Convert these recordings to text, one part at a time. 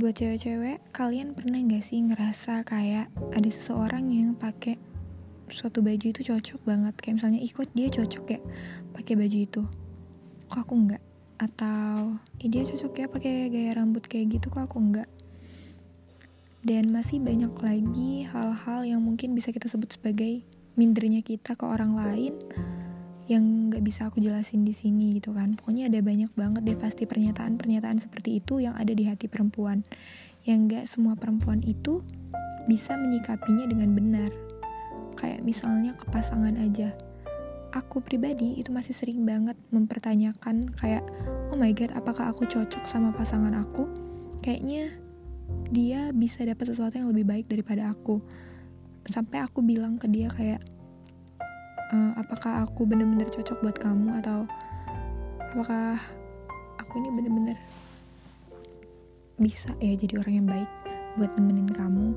buat cewek-cewek kalian pernah gak sih ngerasa kayak ada seseorang yang pakai suatu baju itu cocok banget? Kayak misalnya ikut dia cocok ya pakai baju itu? Kok aku enggak atau dia cocok ya pakai gaya rambut kayak gitu kok aku enggak dan masih banyak lagi hal-hal yang mungkin bisa kita sebut sebagai mindernya kita ke orang lain yang nggak bisa aku jelasin di sini gitu kan. Pokoknya ada banyak banget deh pasti pernyataan-pernyataan seperti itu yang ada di hati perempuan. Yang nggak semua perempuan itu bisa menyikapinya dengan benar. Kayak misalnya ke pasangan aja. Aku pribadi itu masih sering banget mempertanyakan kayak oh my god apakah aku cocok sama pasangan aku? Kayaknya dia bisa dapat sesuatu yang lebih baik daripada aku. Sampai aku bilang ke dia kayak uh, apakah aku bener-bener cocok buat kamu atau apakah aku ini bener-bener bisa ya jadi orang yang baik buat nemenin kamu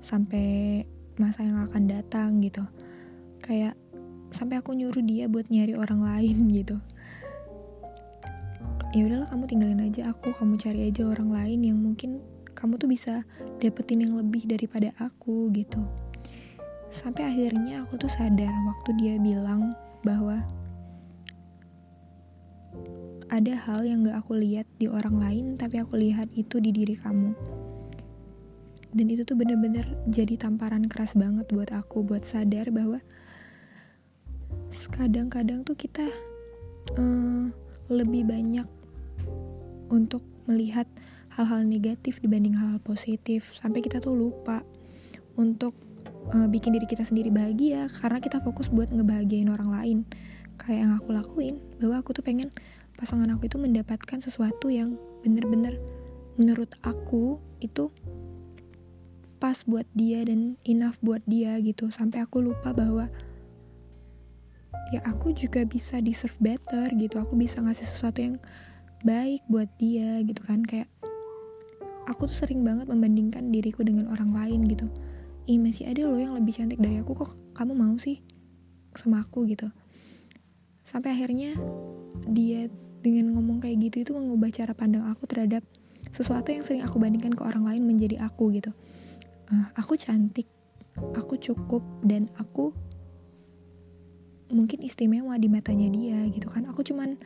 sampai masa yang akan datang gitu? Kayak sampai aku nyuruh dia buat nyari orang lain gitu. Ya udahlah kamu tinggalin aja aku kamu cari aja orang lain yang mungkin kamu tuh bisa dapetin yang lebih daripada aku gitu Sampai akhirnya aku tuh sadar waktu dia bilang bahwa ada hal yang gak aku lihat di orang lain tapi aku lihat itu di diri kamu. Dan itu tuh bener-bener jadi tamparan keras banget buat aku buat sadar bahwa kadang-kadang tuh kita uh, lebih banyak untuk melihat hal-hal negatif dibanding hal-hal positif sampai kita tuh lupa untuk uh, bikin diri kita sendiri bahagia karena kita fokus buat ngebahagiain orang lain. Kayak yang aku lakuin bahwa aku tuh pengen pasangan aku itu mendapatkan sesuatu yang bener-bener menurut aku itu pas buat dia dan enough buat dia gitu. Sampai aku lupa bahwa ya aku juga bisa deserve better gitu. Aku bisa ngasih sesuatu yang baik buat dia gitu kan. Kayak aku tuh sering banget membandingkan diriku dengan orang lain gitu ih masih ada loh yang lebih cantik dari aku kok kamu mau sih sama aku? Gitu. Sampai akhirnya dia dengan ngomong kayak gitu itu mengubah cara pandang aku terhadap sesuatu yang sering aku bandingkan ke orang lain menjadi aku gitu. Uh, aku cantik aku cukup dan aku mungkin istimewa di matanya dia gitu kan. Aku cuman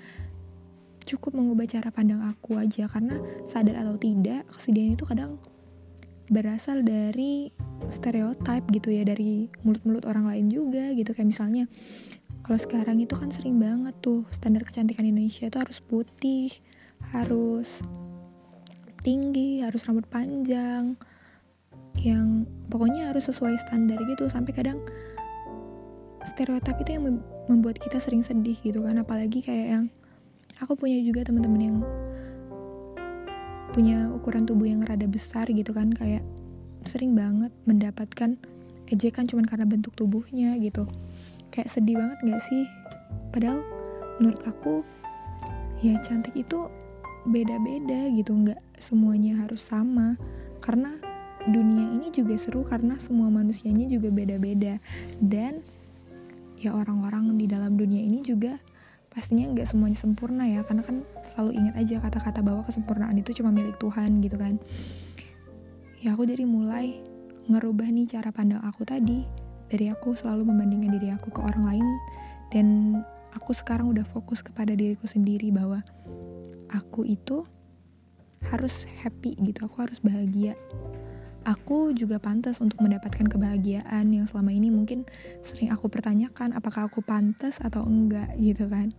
cukup mengubah cara pandang aku aja karena sadar atau tidak kesedihan itu kadang berasal dari stereotip gitu ya dari mulut-mulut orang lain juga gitu. Kayak misalnya kalau sekarang itu kan sering banget tuh standar kecantikan Indonesia itu harus putih harus tinggi harus rambut panjang yang pokoknya harus sesuai standar gitu. Sampai kadang stereotip itu yang membuat kita sering sedih gitu kan. Apalagi kayak yang aku punya juga teman-teman yang punya ukuran tubuh yang rada besar gitu kan kayak sering banget mendapatkan ejekan cuman karena bentuk tubuhnya gitu. Kayak sedih banget gak sih? Padahal menurut aku ya cantik itu beda-beda gitu nggak semuanya harus sama. Karena dunia ini juga seru karena semua manusianya juga beda-beda. Dan ya orang-orang di dalam dunia ini juga pastinya nggak semuanya sempurna ya karena kan selalu ingat aja kata-kata bahwa kesempurnaan itu cuma milik Tuhan gitu kan. Ya aku jadi mulai ngerubah nih cara pandang aku tadi dari aku selalu membandingkan diri aku ke orang lain dan aku sekarang udah fokus kepada diriku sendiri bahwa aku itu harus happy gitu aku harus bahagia. Aku juga pantas untuk mendapatkan kebahagiaan yang selama ini mungkin sering aku pertanyakan apakah aku pantas atau enggak gitu kan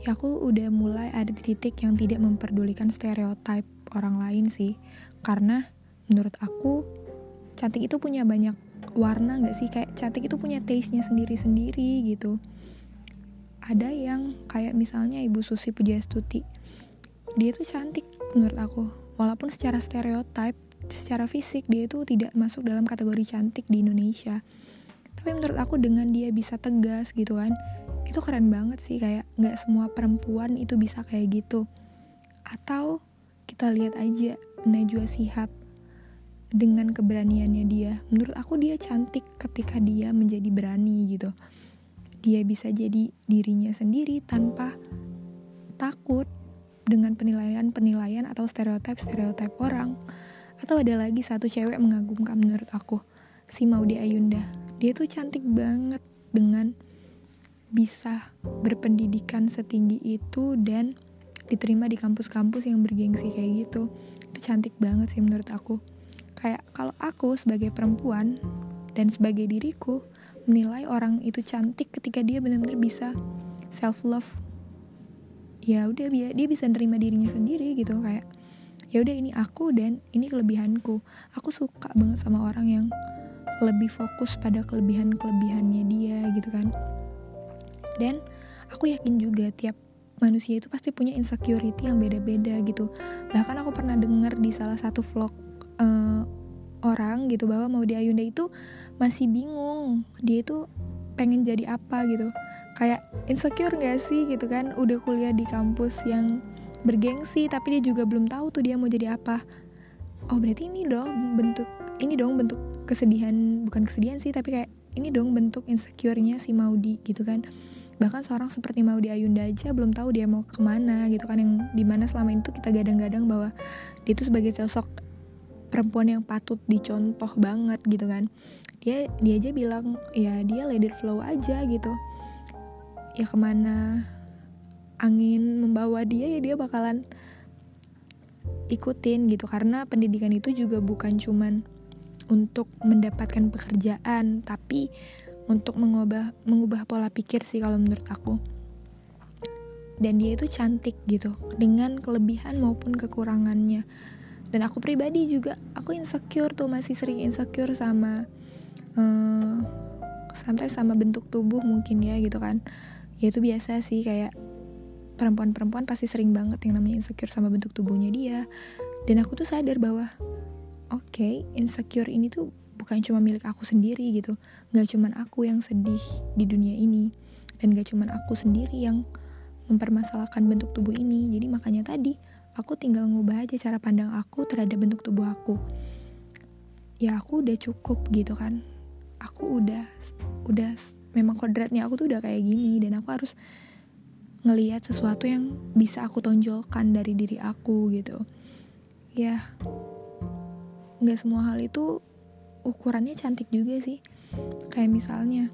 ya aku udah mulai ada di titik yang tidak memperdulikan stereotip orang lain sih. Karena menurut aku cantik itu punya banyak warna gak sih? Kayak cantik itu punya taste-nya sendiri-sendiri gitu. Ada yang kayak misalnya Ibu Susi Pujastuti dia tuh cantik menurut aku. Walaupun secara stereotip secara fisik dia itu tidak masuk dalam kategori cantik di Indonesia. Tapi menurut aku dengan dia bisa tegas gitu kan itu keren banget sih kayak nggak semua perempuan itu bisa kayak gitu atau kita lihat aja Najwa Sihab dengan keberaniannya dia menurut aku dia cantik ketika dia menjadi berani gitu dia bisa jadi dirinya sendiri tanpa takut dengan penilaian-penilaian atau stereotip-stereotip orang. Atau ada lagi satu cewek mengagumkan menurut aku, si Maudi Ayunda. Dia tuh cantik banget dengan bisa berpendidikan setinggi itu dan diterima di kampus-kampus yang bergengsi kayak gitu. Itu cantik banget sih menurut aku. Kayak kalau aku sebagai perempuan dan sebagai diriku menilai orang itu cantik ketika dia benar-benar bisa self love ya udah dia dia bisa nerima dirinya sendiri gitu kayak ya udah ini aku dan ini kelebihanku aku suka banget sama orang yang lebih fokus pada kelebihan kelebihannya dia gitu kan dan aku yakin juga tiap manusia itu pasti punya insecurity yang beda-beda gitu. Bahkan aku pernah dengar di salah satu vlog uh, orang gitu bahwa mau di Ayunda itu masih bingung dia itu pengen jadi apa gitu. Kayak insecure gak sih gitu kan? Udah kuliah di kampus yang bergengsi tapi dia juga belum tahu tuh dia mau jadi apa. Oh berarti ini dong bentuk ini dong bentuk kesedihan bukan kesedihan sih tapi kayak ini dong bentuk insecure-nya si Maudi gitu kan bahkan seorang seperti Maudi Ayunda aja belum tahu dia mau ke mana gitu kan yang di mana selama itu kita gadang-gadang bahwa dia itu sebagai sosok perempuan yang patut dicontoh banget gitu kan. Dia dia aja bilang ya dia it flow aja gitu. Ya ke mana angin membawa dia ya dia bakalan ikutin gitu. Karena pendidikan itu juga bukan cuman untuk mendapatkan pekerjaan tapi untuk mengubah mengubah pola pikir sih kalau menurut aku. Dan dia itu cantik gitu dengan kelebihan maupun kekurangannya. Dan aku pribadi juga aku insecure tuh masih sering insecure sama uh, sometimes sama bentuk tubuh mungkin ya gitu kan. Ya itu biasa sih kayak perempuan-perempuan pasti sering banget yang namanya insecure sama bentuk tubuhnya dia. Dan aku tuh sadar bahwa oke okay, insecure ini tuh bukan cuma milik aku sendiri gitu. Nggak cuma aku yang sedih di dunia ini. Dan gak cuma aku sendiri yang mempermasalahkan bentuk tubuh ini. Jadi makanya tadi aku tinggal ngubah aja cara pandang aku terhadap bentuk tubuh aku. Ya aku udah cukup gitu kan. Aku udah udah memang kodratnya aku tuh udah kayak gini. Dan aku harus ngelihat sesuatu yang bisa aku tonjolkan dari diri aku gitu. Ya nggak semua hal itu ukurannya cantik juga sih. Kayak misalnya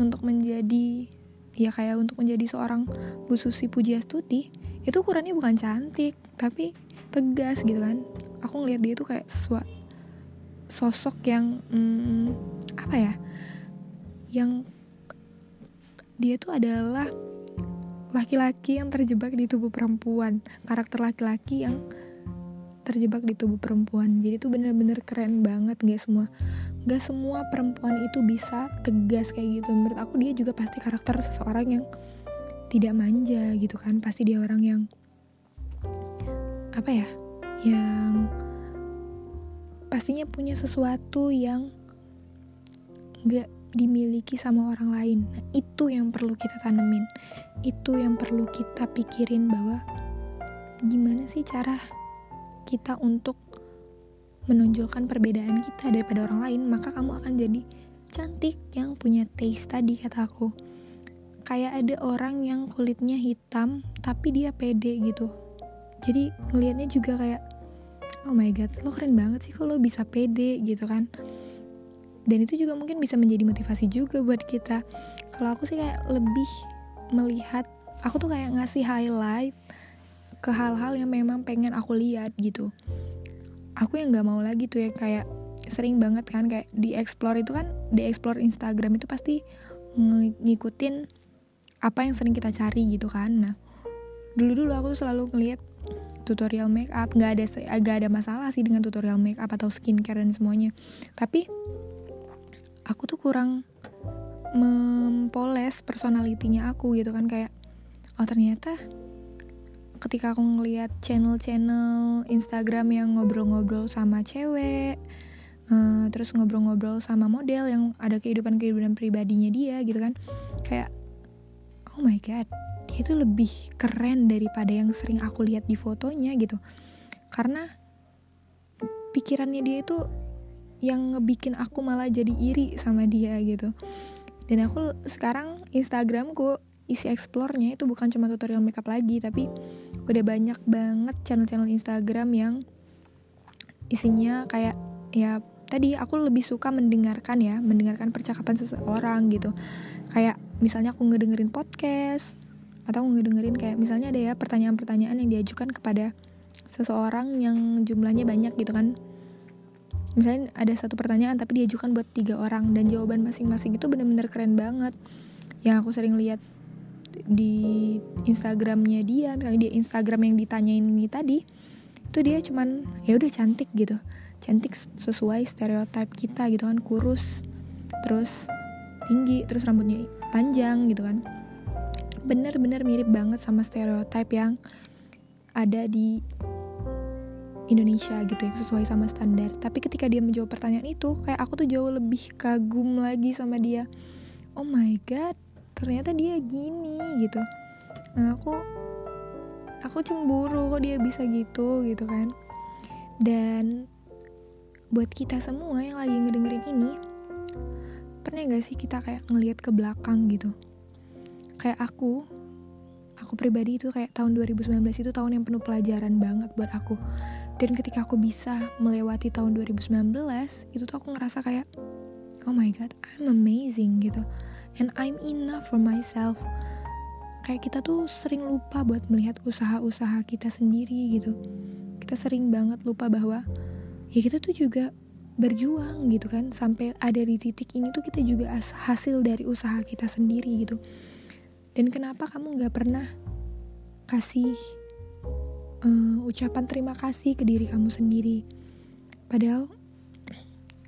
untuk menjadi ya kayak untuk menjadi seorang Bu Susi Pujiastuti itu ukurannya bukan cantik tapi tegas gitu kan. Aku ngeliat dia tuh kayak sosok yang hmm, apa ya yang dia tuh adalah laki-laki yang terjebak di tubuh perempuan karakter laki-laki yang terjebak di tubuh perempuan jadi tuh bener-bener keren banget nggak semua nggak semua perempuan itu bisa tegas kayak gitu menurut aku dia juga pasti karakter seseorang yang tidak manja gitu kan pasti dia orang yang apa ya yang pastinya punya sesuatu yang nggak dimiliki sama orang lain. Nah, itu yang perlu kita tanemin. Itu yang perlu kita pikirin bahwa gimana sih cara kita untuk menonjolkan perbedaan kita daripada orang lain, maka kamu akan jadi cantik yang punya taste tadi kata aku. Kayak ada orang yang kulitnya hitam tapi dia pede gitu. Jadi ngelihatnya juga kayak oh my god, lo keren banget sih kalau bisa pede gitu kan dan itu juga mungkin bisa menjadi motivasi juga buat kita kalau aku sih kayak lebih melihat aku tuh kayak ngasih highlight ke hal-hal yang memang pengen aku lihat gitu. Aku yang nggak mau lagi tuh ya kayak sering banget kan kayak di explore itu kan di explore Instagram itu pasti ngikutin apa yang sering kita cari gitu kan. Nah dulu dulu aku tuh selalu ngeliat tutorial make up nggak ada agak ada masalah sih dengan tutorial make up atau skincare dan semuanya. Tapi aku tuh kurang mempoles personalitinya aku gitu kan kayak oh ternyata ketika aku ngeliat channel-channel Instagram yang ngobrol-ngobrol sama cewek uh, terus ngobrol-ngobrol sama model yang ada kehidupan-kehidupan pribadinya dia gitu kan kayak oh my god dia itu lebih keren daripada yang sering aku lihat di fotonya gitu. Karena pikirannya dia itu yang ngebikin aku malah jadi iri sama dia gitu. Dan aku sekarang Instagramku isi explore-nya itu bukan cuma tutorial makeup lagi tapi udah banyak banget channel-channel Instagram yang isinya kayak ya tadi aku lebih suka mendengarkan ya mendengarkan percakapan seseorang gitu. Kayak misalnya aku ngedengerin podcast atau ngedengerin kayak misalnya ada ya pertanyaan-pertanyaan yang diajukan kepada seseorang yang jumlahnya banyak gitu kan. Misalnya ada satu pertanyaan tapi diajukan buat tiga orang dan jawaban masing-masing itu bener-bener keren banget. Yang aku sering lihat di Instagramnya dia misalnya dia Instagram yang ditanyain ini tadi itu dia cuman ya udah cantik gitu. Cantik sesuai stereotip kita gitu kan kurus terus tinggi terus rambutnya panjang gitu kan. Bener-bener mirip banget sama stereotip yang ada di Indonesia gitu yang sesuai sama standar. Tapi ketika dia menjawab pertanyaan itu kayak aku tuh jauh lebih kagum lagi sama dia. Oh my god ternyata dia gini gitu. Nah aku aku cemburu kok dia bisa gitu gitu kan. Dan buat kita semua yang lagi ngedengerin ini pernah gak sih kita kayak ngelihat ke belakang gitu? Kayak aku aku pribadi itu kayak tahun 2019 itu tahun yang penuh pelajaran banget buat aku. Dan ketika aku bisa melewati tahun 2019 itu tuh aku ngerasa kayak oh my god I'm amazing gitu. And I'm enough for myself. Kayak kita tuh sering lupa buat melihat usaha-usaha kita sendiri gitu. Kita sering banget lupa bahwa ya kita tuh juga berjuang gitu kan. Sampai ada di titik ini tuh kita juga hasil dari usaha kita sendiri gitu. Dan kenapa kamu nggak pernah kasih uh, ucapan terima kasih ke diri kamu sendiri? Padahal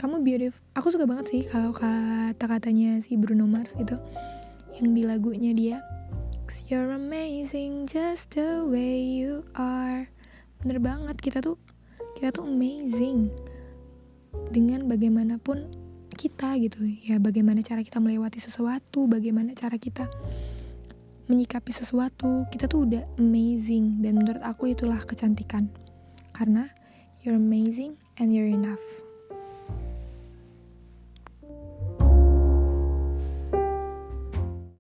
kamu beautiful. Aku suka banget sih kalau kata-katanya si Bruno Mars itu yang di lagunya dia you're amazing just the way you are. Bener banget kita tuh kita tuh amazing dengan bagaimanapun kita gitu. Ya bagaimana cara kita melewati sesuatu bagaimana cara kita menyikapi sesuatu kita tuh udah amazing. Dan menurut aku itulah kecantikan. Karena you're amazing and you're enough